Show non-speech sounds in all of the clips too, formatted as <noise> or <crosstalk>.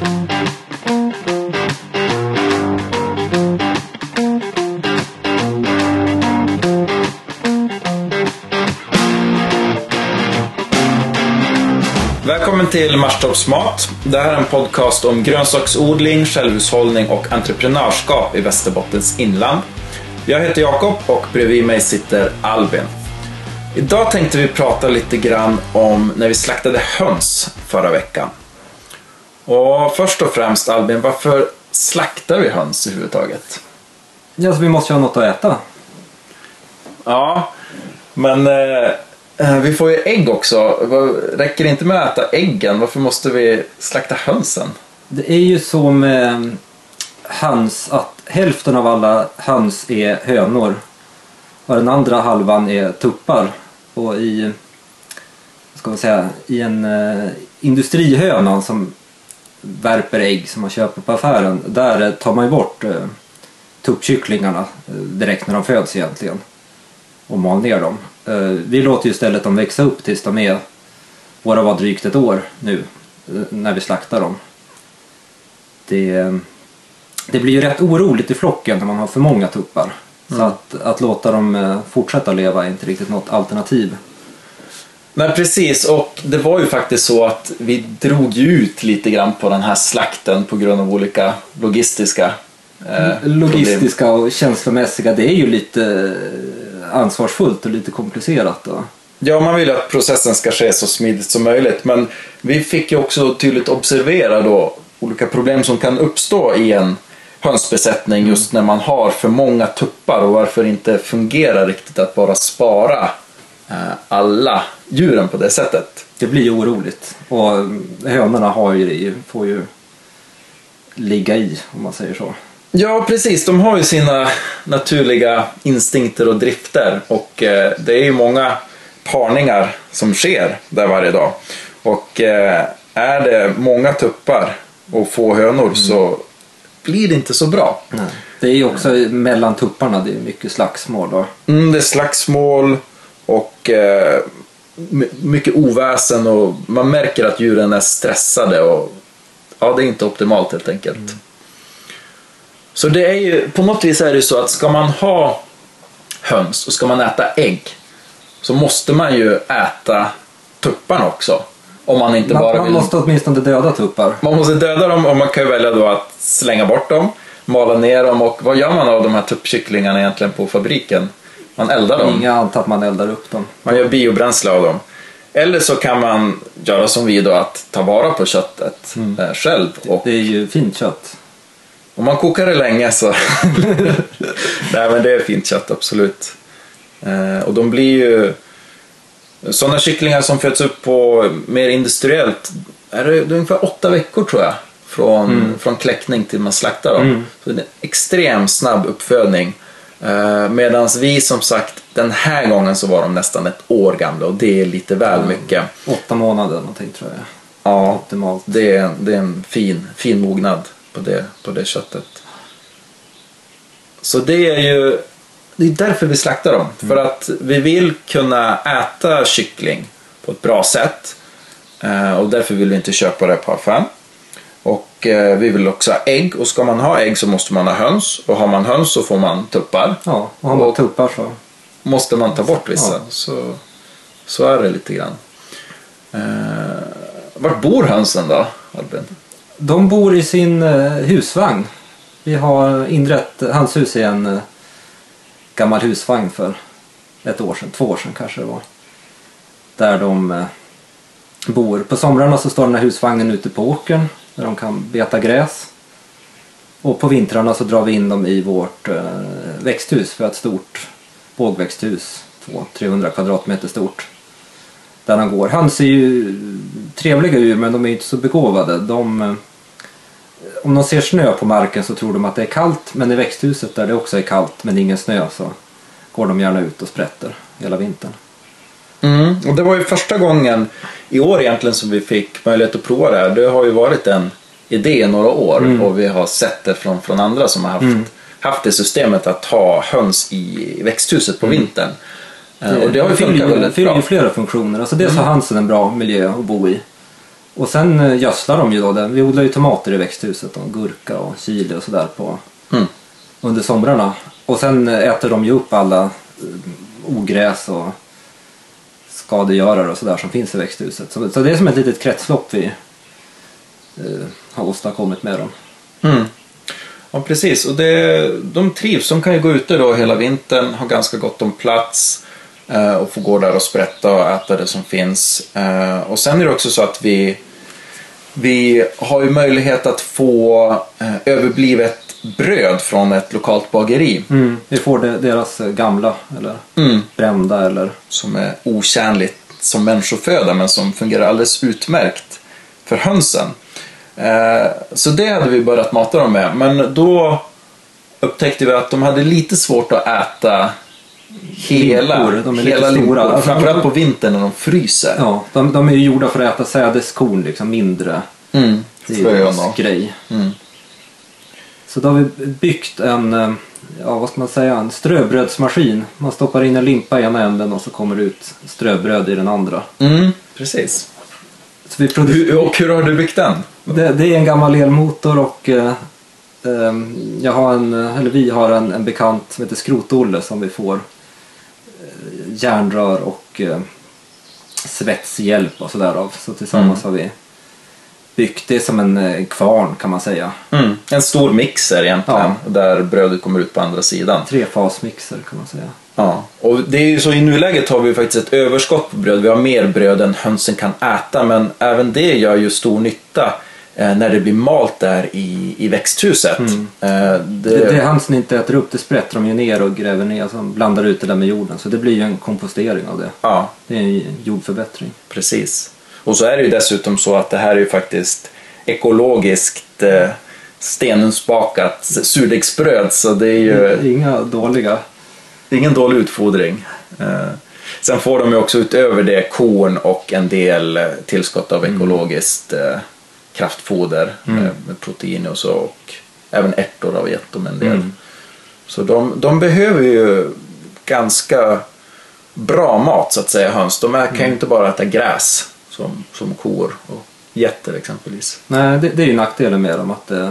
Välkommen till Marstorps mat. Det här är en podcast om grönsaksodling, självhushållning och entreprenörskap i Västerbottens inland. Jag heter Jakob och bredvid mig sitter Albin. Idag tänkte vi prata lite grann om när vi slaktade höns förra veckan. Och först och främst Albin, varför slaktar vi höns överhuvudtaget? Ja, så vi måste ju ha något att äta. Ja, men eh, eh, vi får ju ägg också. Räcker det inte med att äta äggen? Varför måste vi slakta hönsen? Det är ju så med höns att hälften av alla höns är hönor och den andra halvan är tuppar. Och i, ska man säga, i en eh, industrihöna som värper ägg som man köper på affären, där tar man ju bort eh, tuppkycklingarna eh, direkt när de föds egentligen och mal ner dem. Eh, vi låter ju istället dem växa upp tills de är, våra var drygt ett år nu, eh, när vi slaktar dem. Det, det blir ju rätt oroligt i flocken när man har för många tuppar. Så att, att låta dem fortsätta leva är inte riktigt något alternativ. Nej precis och det var ju faktiskt så att vi drog ut lite grann på den här slakten på grund av olika logistiska eh, problem. Logistiska och känslomässiga, det är ju lite eh, ansvarsfullt och lite komplicerat. Då. Ja, man vill ju att processen ska ske så smidigt som möjligt men vi fick ju också tydligt observera då olika problem som kan uppstå i en hönsbesättning just när man har för många tuppar och varför det inte fungerar riktigt att bara spara alla djuren på det sättet. Det blir ju oroligt. Och hönorna har ju, det, får ju ligga i, om man säger så. Ja, precis. De har ju sina naturliga instinkter och drifter och eh, det är ju många parningar som sker där varje dag. Och eh, är det många tuppar och få hönor så blir det inte så bra. Det är ju också mellan tupparna, det är mycket slagsmål. Och, Mm, det är slagsmål och eh, my- mycket oväsen och man märker att djuren är stressade och ja, det är inte optimalt helt enkelt. Så det är ju, på något vis är det så att ska man ha höns och ska man äta ägg så måste man ju äta tupparna också. Om man inte man, bara man vill... måste åtminstone döda tuppar. Man måste döda dem och man kan ju välja då att slänga bort dem, mala ner dem och vad gör man av de här tuppkycklingarna egentligen på fabriken? Man eldar dem. Inga antar att man eldar upp dem. Man gör biobränsle av dem. Eller så kan man göra som vi då, att ta vara på köttet eh, själv. Och Det är ju fint kött. om man kokar det länge så... <laughs> Nej men det är fint kött, absolut. Eh, och de blir ju... Sådana kycklingar som föds upp på mer industriellt, är det, det är ungefär åtta veckor tror jag. Från, från kläckning till man slaktar dem. Så det är en extremt snabb uppfödning. Eh, Medan vi som sagt, den här gången så var de nästan ett år gamla och det är lite väl mycket. Åtta månader någonting tror jag. Ja, Optimalt. det är, det är en fin, fin mognad på det, på det köttet. Så det är ju det är därför vi slaktar dem. För att vi vill kunna äta kyckling på ett bra sätt. Eh, Och därför vill vi inte köpa det på affären. Och eh, vi vill också ha ägg. Och ska man ha ägg så måste man ha höns. Och har man höns så får man tuppar. Ja, och har man Och- tuppar så. Måste man ta bort vissa. Ja. Så, så är det lite grann. Eh, vart bor hönsen då, Albin? De bor i sin eh, husvagn. Vi har inrett hans hus i en eh, gammal husvagn för ett år sedan, två år sedan kanske det var. Där de eh, bor. På somrarna så står den här husvagnen ute på åkern där de kan beta gräs. Och på vintrarna så drar vi in dem i vårt eh, växthus för ett stort bågväxthus. 200-300 kvadratmeter stort. Där de går. Höns är ju trevliga djur men de är inte så begåvade. De, eh, om de ser snö på marken så tror de att det är kallt men i växthuset där det också är kallt men ingen snö så går de gärna ut och sprätter hela vintern. Mm, och det var ju första gången i år egentligen som vi fick möjlighet att prova det här. Det har ju varit en idé i några år och vi har sett det från, från andra som har haft, haft det systemet att ha höns i växthuset på vintern. Eh, och det har ju funkat väldigt fyller bra. ju flera funktioner. Alltså dels har hönsen en bra miljö att bo i. Och sen eh, gödslar de ju då. Den. Vi odlar ju tomater i växthuset och gurka och chili och sådär på Mm. under somrarna. Och sen eh, äter de ju upp alla ogräs och skadegörare och sådär som finns i växthuset. Så, så det är som ett litet kretslopp vi eh, har åstadkommit med dem. Mm. Ja, precis. Och det, de trivs. De kan ju gå ute då hela vintern, ha ganska gott om plats eh, och få gå där och sprätta och äta det som finns. Eh, och sen är det också så att vi, vi har ju möjlighet att få eh, överblivet bröd från ett lokalt bageri. Vi får det, deras eh, gamla eller Mm. brända eller som är otjänligt som människoföda men som fungerar alldeles utmärkt för hönsen. Eh, Så det hade vi börjat mata dem med. Men då upptäckte vi att de hade lite svårt att äta hela, Limpor, de är lite hela stora. limpor. Alltså, Framförallt på vintern när de fryser. Ja, de, de är ju gjorda för att äta sädeskorn, liksom mindre. Mm. Det är ju deras grej. Mm. Så då har vi byggt en, eh, ja vad ska man säga, en ströbrödsmaskin. Man stoppar in en limpa i ena änden och så kommer det ut ströbröd i den andra. Mm, precis. Hur, och hur har du byggt den? det, det är en gammal elmotor och eh, eh, jag har en, eller vi har en, en bekant som heter Skrot-Olle som vi får eh, järnrör och eh, svetshjälp och sådär av. Så tillsammans har vi byggt det som en eh, kvarn kan man säga. Mm. En stor mixer egentligen, Ja. där brödet kommer ut på andra sidan. Trefasmixer kan man säga. Ja, och det är ju så i nuläget har vi faktiskt ett överskott på bröd. Vi har mer bröd än hönsen kan äta, men även det gör ju stor nytta eh, när det blir malt där i, i växthuset. Eh, det, Det, det hönsen inte äter upp det sprätter de ju ner och gräver ner och blandar ut det där med jorden. Så det blir ju en kompostering av det. Ja, Det är en jordförbättring. precis. Och så är det ju dessutom så att det här är ju faktiskt ekologiskt eh, stenugnsbakat surdegsbröd, så det är ju Inga dåliga. Det är ingen dålig utfodring. Eh, sen får de ju också utöver det korn och en del eh, tillskott av ekologiskt eh, kraftfoder med, med protein och så. Och även ärtor har vi gett dem en del. Mm. Så de, de behöver ju ganska bra mat så att säga, höns. De kan ju inte bara äta gräs som, som kor och getter exempelvis. Nej, det, det är ju nackdelen med dem. Att, eh,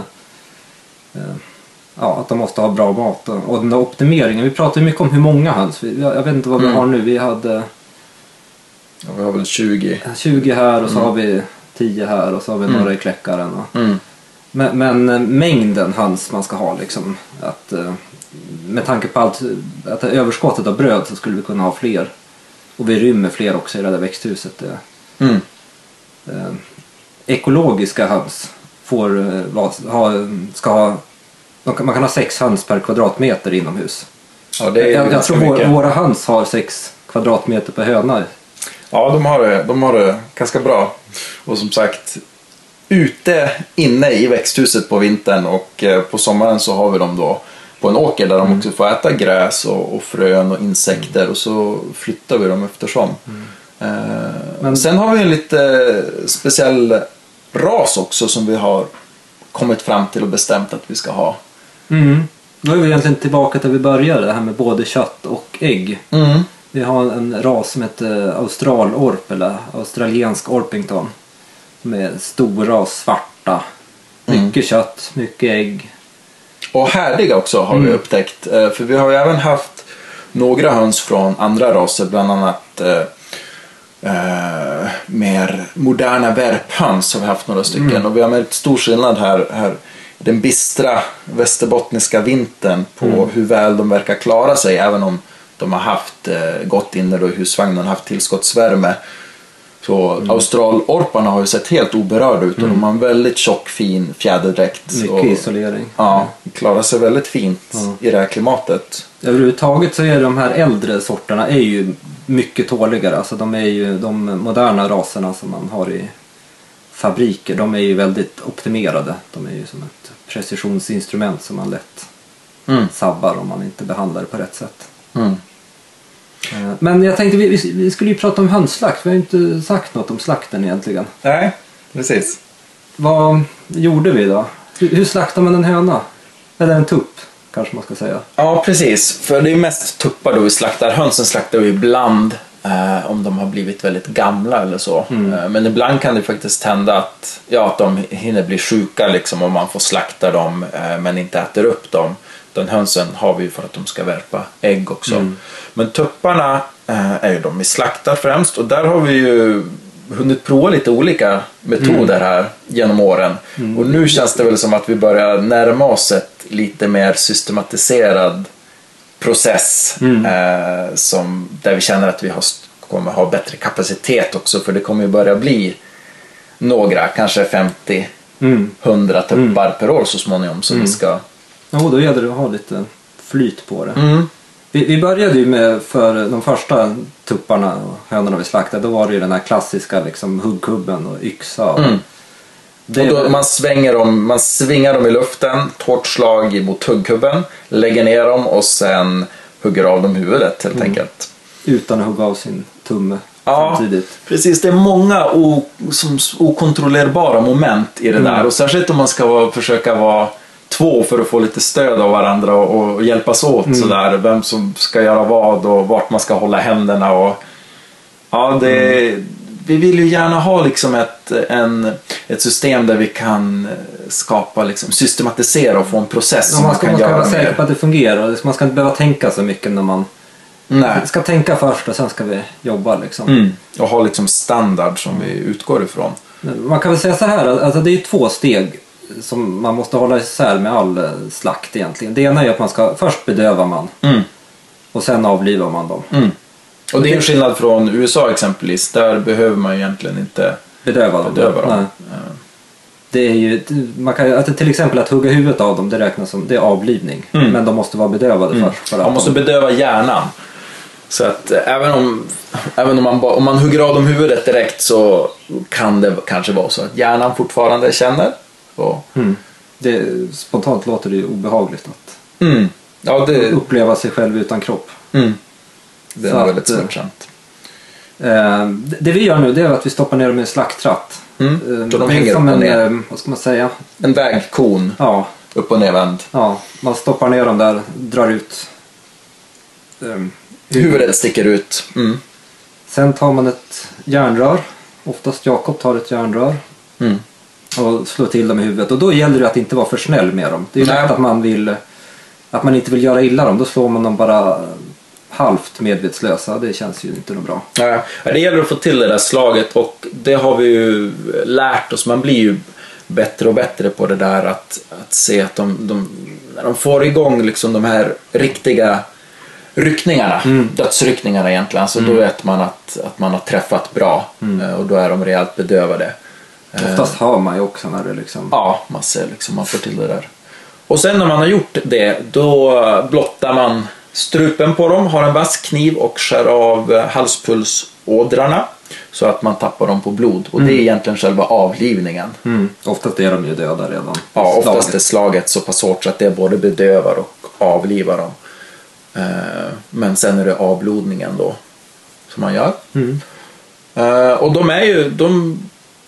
ja, att de måste ha bra mat. Och, den där optimeringen. Vi pratar ju mycket om hur många höns. Jag, vet inte vad vi Mm. har nu. Vi hade Ja, vi har väl 20. 20 här och så har vi 10 här och så har vi Mm. några i kläckaren. Och, Mm. Men, men eh, mängden höns man ska ha liksom. Att, eh, med tanke på allt, att överskottet av bröd så skulle vi kunna ha fler. Och vi rymmer fler också i det där växthuset. Mm. eh, ekologiska höns får, eh, ha, ska ha, kan, man kan ha sex höns per kvadratmeter inomhus. Ja, det är jag, jag tror vår, våra höns har sex kvadratmeter per höna. Ja, de har, det, de har det ganska bra. Och som sagt, ute inne i växthuset på vintern och eh, på sommaren så har vi dem då på en åker där de också får äta gräs och, och frön och insekter och så flyttar vi dem eftersom. Eh, Men- Sen har vi en lite speciell ras också som vi har kommit fram till och bestämt att vi ska ha. Mm. Då är vi egentligen tillbaka där vi började, det här med både kött och ägg. Mm. Vi har en ras som heter australorp eller australiensk orpington. De är stora och svarta. Mycket kött, mycket ägg. Och härdiga också har vi upptäckt. Eh, För vi har ju även haft några höns från andra raser, bland annat eh, eh, mer moderna värphöns har vi haft några stycken. Och vi har märkt stor skillnad här, här den bistra västerbottniska vintern på hur väl de verkar klara sig även om de har haft eh, gått inne i husvagnen och haft tillskottsvärme. Så australorparna har ju sett helt oberörda ut och de har en väldigt tjock fin fjäderdräkt. Mycket och, isolering. Ja, klarar sig väldigt fint Ja. i det här klimatet. Överhuvudtaget så är de här äldre sorterna är ju mycket tåligare. Alltså de är ju de moderna raserna som man har i fabriker. De är ju väldigt optimerade. De är ju som ett precisionsinstrument som man lätt Mm. sabbar om man inte behandlar det på rätt sätt. Mm. Eh, Men jag tänkte vi, vi- vi skulle ju prata om hönsslakt. Vi har ju inte sagt något om slakten egentligen. Nej, precis. Vad gjorde vi då? Hur, hur slaktar man en höna? Eller en tupp kanske man ska säga. Ja, precis. För det är mest tuppar då vi slaktar. Hönsen slaktar vi ibland Eh, om de har blivit väldigt gamla eller så. Eh, men ibland kan det faktiskt hända att, ja, att de hinner bli sjuka liksom, om man får slakta dem eh, men inte äter upp dem. Den hönsen har vi ju för att de ska värpa ägg också. Men tupparna eh, är ju de vi slaktar främst och där har vi ju hunnit prova lite olika metoder här genom åren. Och nu känns det väl som att vi börjar närma oss ett lite mer systematiserad process eh, som, där vi känner att vi har, kommer ha bättre kapacitet också för det kommer ju börja bli några, kanske 50 Mm. 100 tuppar per år så småningom som vi ska... Jo, då gäller det att ha lite flyt på det. Mm. Vi, vi började ju med, för de första tupparna och hönorna vi slaktade, då var det ju den här klassiska liksom, huggkubben och yxa. Mm. Och då man, svänger dem, man svingar dem i luften, hårt slag mot huggkubben, lägger ner dem och sen hugger av dem huvudet helt enkelt. Utan att hugga av sin tumme Ja. samtidigt. Precis, det är många som, okontrollerbara moment i det där och särskilt om man ska vara, försöka vara två för att få lite stöd av varandra och, och hjälpas åt sådär. Vem som ska göra vad och vart man ska hålla händerna och ja, det, vi vill ju gärna ha liksom ett, en, ett system där vi kan skapa, liksom, systematisera och få en process Ja, som man man ska, kan man ska göra vara säker på att det fungerar. Man ska inte behöva tänka så mycket när man Nej. Vi ska tänka först och sen ska vi jobba liksom. Mm. Och ha liksom standard som vi utgår ifrån. Man kan väl säga så här, alltså det är två steg som man måste hålla isär med all eh, slakt egentligen. Det ena är att man ska, först bedövar man Mm. och sen avlivar man dem. Mm. Och det är en skillnad från USA exempelvis. Där behöver man ju egentligen inte Bedöva dem. bedöva dem. Nej. Det är ju, man kan, att till exempel att hugga huvudet av dem, det räknas som det är avlivning. Mm. Men de måste vara bedövade först. För Man måste de, bedöva hjärnan. Så att eh, även om, även om man, om man hugger av dem huvudet direkt så kan det kanske vara så att hjärnan fortfarande känner. Och, mm. det, spontant låter det ju obehagligt att mm. Ja, det, uppleva sig själv utan kropp. Det är nog väldigt eh, smärtsamt. Eh, det vi gör nu det är att vi stoppar ner dem i en slakttratt. Mm. Eh, Så de är hänger som en, ner. eh, vad ska man säga? En vägkon, Ja, upp och nervänd. ja, man stoppar ner dem där, drar ut ehm, Huvudet sticker ut. Mm. Sen tar man ett järnrör, oftast Jakob tar ett järnrör Mm. och slår till dem i huvudet. Och då gäller det att inte vara för snäll med dem. Det är ju lätt att man vill att man inte vill göra illa dem. Då slår man dem bara halvt medvetslösa. Det känns ju inte något bra. Ja, det gäller att få till det där slaget och det har vi ju lärt oss. Man blir ju bättre och bättre på det där att, att se att de, de, när de får igång liksom de här riktiga ryckningarna, dödsryckningarna egentligen, så då vet man att, att man har träffat bra eh, och då är de rejält bedövade. Oftast hör man ju också när det liksom... Ja, man ser liksom, man får till det där. Och sen när man har gjort det, då blottar man strupen på dem, har en vass kniv och skär av halspulsådrarna så att man tappar dem på blod. Och det är egentligen själva avlivningen. Mm. Oftast är de ju döda redan. Ja, oftast Slaget. är slaget så pass hårt så att det både bedövar och avlivar dem. Eh, Men sen är det avblodningen då som man gör. Mm. Eh, Och de är ju, de,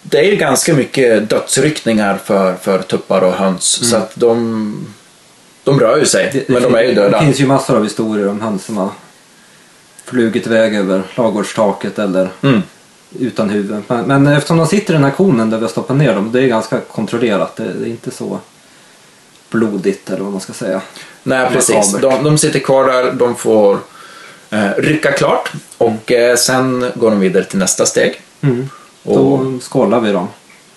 det är ju ganska mycket dödsryckningar för, för tuppar och höns. Så att de, de rör ju sig, Mm. Det- det men de fin- är ju Det döda. finns ju massor av historier om höns som har flugit iväg över ladugårdstaket eller Mm. utan huvud. Men, men eftersom de sitter i den här konen där vi har stoppat ner dem, det är ganska kontrollerat. Det, det är inte så blodigt eller vad man ska säga. Nej, precis. De, de sitter kvar där, de får eh, rycka klart och eh, sen går de vidare till nästa steg. Mm. Och- Då skålar vi dem.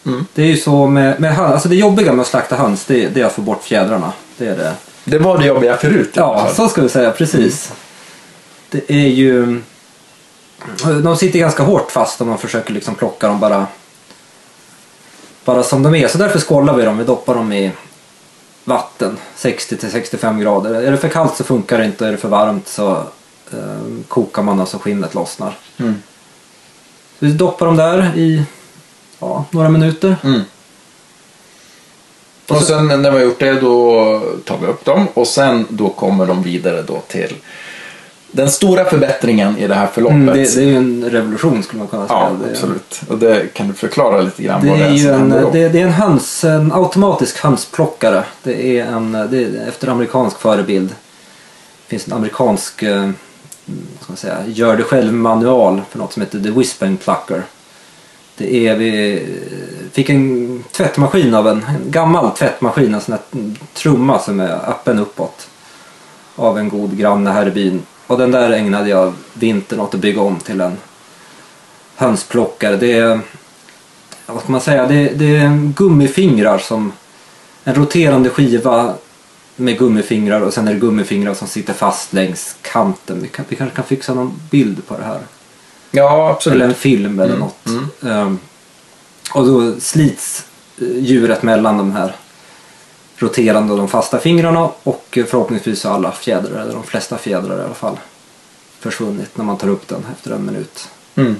Mm. Det är ju så med, med höns, alltså det jobbiga med att slakta höns det, det är att få bort fjädrarna. Det är det. Det var det jobbiga förut. Ja, så ska vi säga. Precis. Det är ju... De sitter ganska hårt fast om man försöker liksom plocka dem bara, bara som de är. Så därför skålar vi dem. Vi doppar dem i vatten 60-65 grader. Är det för kallt så funkar det inte. Är det för varmt så eh, kokar man och så skinnet lossnar. Mm. Så vi doppar dem där i ja, några minuter. Mm. Och sen när vi har gjort det då tar vi upp dem och sen då kommer de vidare då till den stora förbättringen i det här förloppet. Mm, det, det är ju en revolution skulle man kunna säga. ja, absolut. Och det kan du förklara lite grann Det vad det är som en, det, det är en, höns, en automatisk hönsplockare. Det är en, det är efter amerikansk förebild. Det finns en amerikansk eh, vad ska man säga, gör det själv manual för något som heter The Whispering Plucker. Det är, vi fick en tvättmaskin av en, en gammal tvättmaskin, en sån här trumma som är öppen uppåt. Av en god granne här i byn. Och den där ägnade jag vintern åt att bygga om till en hönsplockare. Det är, vad ska man säga, det, det är gummifingrar som en roterande skiva med gummifingrar och sen är det gummifingrar som sitter fast längs kanten. Vi, kan, vi kanske kan fixa någon bild på det här. Ja, absolut. Eller en film eller något. Ehm, och då slits eh, djuret mellan de här roterande och de fasta fingrarna och eh, förhoppningsvis har alla fjädrar, eller de flesta fjädrar i alla fall, försvunnit när man tar upp den efter en minut. Mm.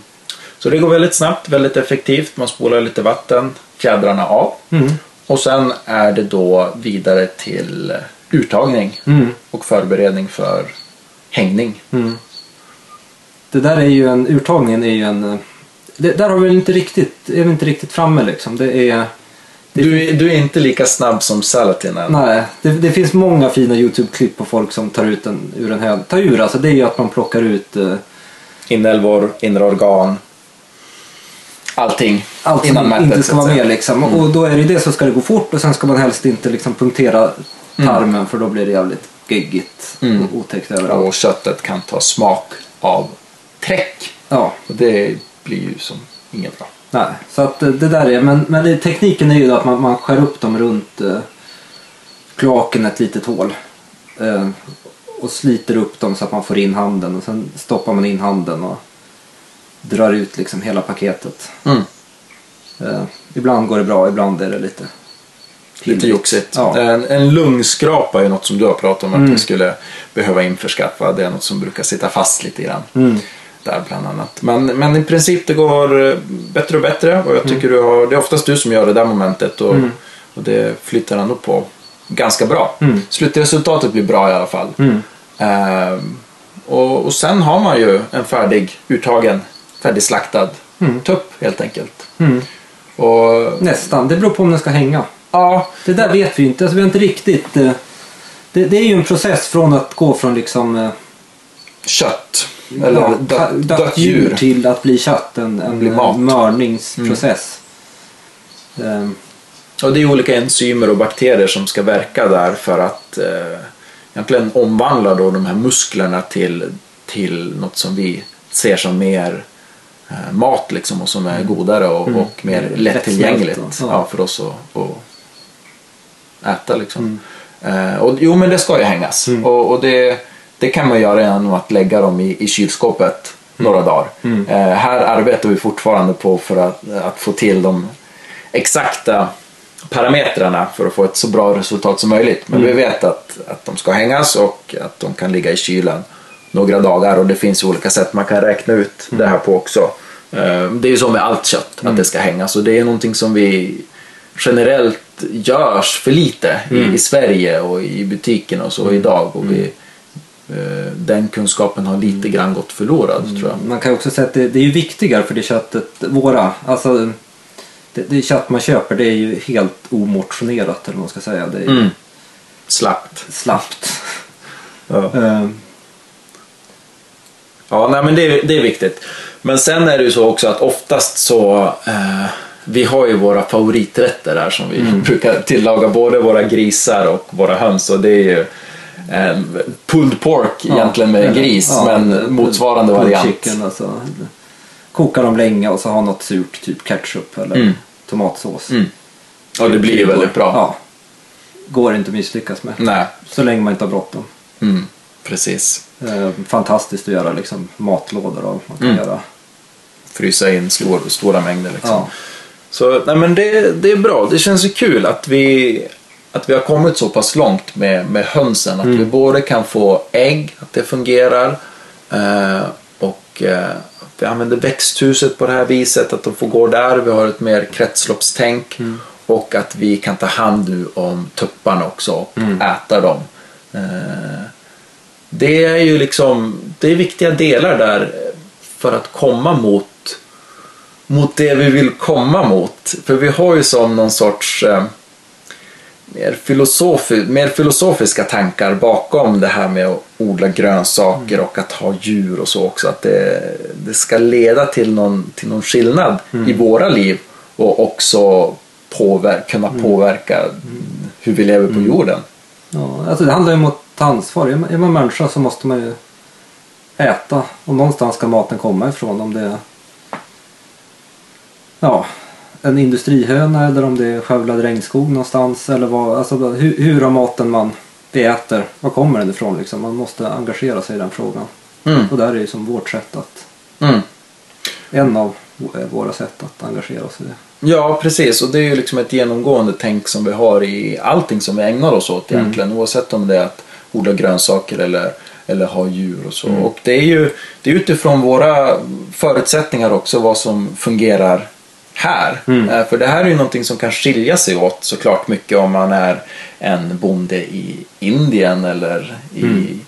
Så det går väldigt snabbt, väldigt effektivt. Man spolar lite vatten, fjädrarna av. Mm. Och sen är det då vidare till uttagning Mm. och förberedning för hängning. Det där är ju en, urtagningen är ju en, eh, det, där har vi inte riktigt, är vi inte riktigt framme liksom. Det är, Du, är- du är inte lika snabb som Salatin än. nej, det, det finns många fina YouTube-klipp på folk som tar ut en ur en hög. Ta ur alltså, det är ju att man plockar ut eh, Inälvor, inre organ. Allting. allt innan mätet, inte ska vara med liksom. Och då är det det så ska det gå fort och sen ska man helst inte liksom punktera tarmen för då blir det jävligt geggigt Mm. och otäckt överallt. Och köttet kan ta smak av träck. Ja, Och det blir ju som inget bra. nej. Så att eh, det där är, men, men det, tekniken är ju att man, man skär upp dem runt eh, kloaken ett litet hål. Eh, och sliter upp dem så att man får in handen och sen stoppar man in handen och drar ut liksom hela paketet. Mm. Eh, ibland går det bra, ibland är det lite Lite joxigt. Ja. En, en lungskrapa är något som du har pratat om att Mm. vi skulle behöva införskaffa. Det är något som brukar sitta fast lite grann. Mm. Där bland annat. Men, men i princip det går eh, bättre och bättre och jag tycker du har, det är oftast du som gör det där momentet och, Mm. och det flyttar ändå på ganska bra. Mm. Slutresultatet blir bra i alla fall. Mm. Ehm, och, och sen har man ju en färdig uttagen, färdigslaktad Mm. tupp helt enkelt. Mm. Och Nästan, det beror på om den ska hänga. ja, Det där vet vi ju inte. Alltså, vi har inte riktigt... eh, Det, det är ju en process från att gå från liksom... eh, kött. Eller ja, dött, dött djur. till att bli kött. En, en Bli eh, mat. Mm. mörningsprocess. Ehm, Och det är olika enzymer och bakterier som ska verka där för att eh, egentligen omvandla då de här musklerna till, till något som vi ser som mer eh, mat liksom och som är godare och, Mm. och mer lättillgängligt ja. ja, för oss att, att äta. Liksom. Eh, och, jo men det ska ju hängas Mm. och, och det, det kan man göra genom att lägga dem i, i kylskåpet några dagar. Mm. Eh, här arbetar vi fortfarande på för att, att få till de exakta parametrarna för att få ett så bra resultat som möjligt. Men Mm. vi vet att, att de ska hängas och att de kan ligga i kylen några dagar och det finns olika sätt man kan räkna ut Mm. det här på också. Eh, Det är ju så med allt kött, att det ska hängas och det är någonting som vi generellt görs för lite Mm. i, i Sverige och i butikerna och så idag. Och vi, den kunskapen har lite grann gått förlorad tror jag. man kan också säga att det, det är ju viktigare för det köttet, våra, alltså det, det kött man köper det är ju helt omotionerat eller vad man ska säga. Det är Mm. Slappt. slappt. Ja. <laughs> Ehm, Ja, nej, men det, är- det är viktigt. Men sen är det ju så också att oftast så eh, vi har ju våra favoriträtter där som vi brukar tillaga både våra grisar och våra höns och det är ju eh, pulled pork egentligen med eller- gris ja, men motsvarande variant. Chicken, alltså, koka dem länge och så ha något surt, typ ketchup eller Mm. tomatsås. Mm. Och det blir ju väldigt bra. Ja. Går inte att misslyckas med. Nej, Så länge man inte har bråttom. mm, precis. Eh, fantastiskt att göra liksom, matlådor av. Man kan Mm. göra. Frysa in stor, stora mängder liksom. Ja. Så nej, men det, det är bra. Det känns ju kul att vi, att vi har kommit så pass långt med, med hönsen. Att vi både kan få ägg, att det fungerar. Eh, och eh, att vi använder växthuset på det här viset. Att de får gå där. Vi har ett mer kretsloppstänk. Och att vi kan ta hand nu om tupparna också och äta dem. Eh, det är ju liksom det är viktiga delar där för att komma mot mot det vi vill komma mot. För vi har ju som någon sorts eh, mer, filosofi, mer filosofiska tankar bakom det här med att odla grönsaker och att ha djur och så också. Att det, det ska leda till någon, till någon skillnad i våra liv och också påver kunna påverka hur vi lever på jorden. Ja, alltså det handlar ju om att ta ansvar. Är man, är man människa så måste man ju äta och någonstans ska maten komma ifrån. Om det är ja, en industrihöna eller om det är skövlad regnskog någonstans. Eller vad, alltså, hur, hur har maten man vi äter, var kommer den ifrån liksom? Man måste engagera sig i den frågan. Mm. Och där är ju som vårt sätt att, Mm. en av våra sätt att engagera oss i det. Ja, precis. Och det är ju liksom ett genomgående tänk som vi har i allting som vi ägnar oss åt egentligen. Oavsett om det är att odla grönsaker eller, eller ha djur och så. Och det är ju det är utifrån våra förutsättningar också vad som fungerar här. Eh, För det här är ju någonting som kan skilja sig åt såklart mycket om man är en bonde i Indien eller i,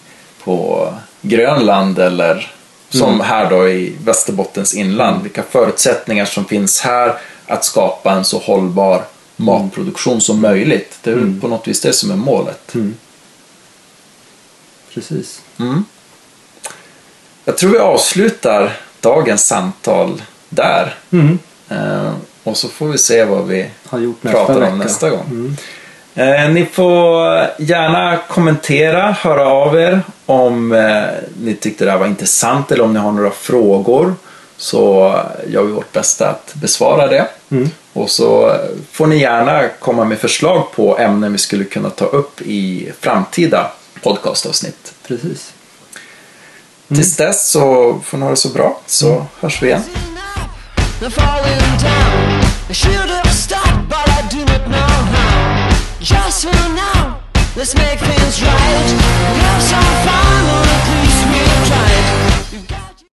på Grönland eller som här då i Västerbottens inland. Vilka förutsättningar som finns här att skapa en så hållbar matproduktion som möjligt. Det är väl på något vis det som är målet. Precis. Mm. Jag tror vi avslutar dagens samtal där. Mm. Eh, och så får vi se vad vi pratar vecka. om nästa gång. Eh, ni får gärna kommentera, höra av er om eh, ni tyckte det här var intressant eller om ni har några frågor. Så gör vi vårt bästa att besvara det. Mm. Och så får ni gärna komma med förslag på ämnen vi skulle kunna ta upp i framtida podcastavsnitt. Precis. Tills dess så får ni ha det så bra så hörs vi igen. They're falling down. I should have stopped, but I do not know how. Just for now, let's make things right. Have some fun on a cliche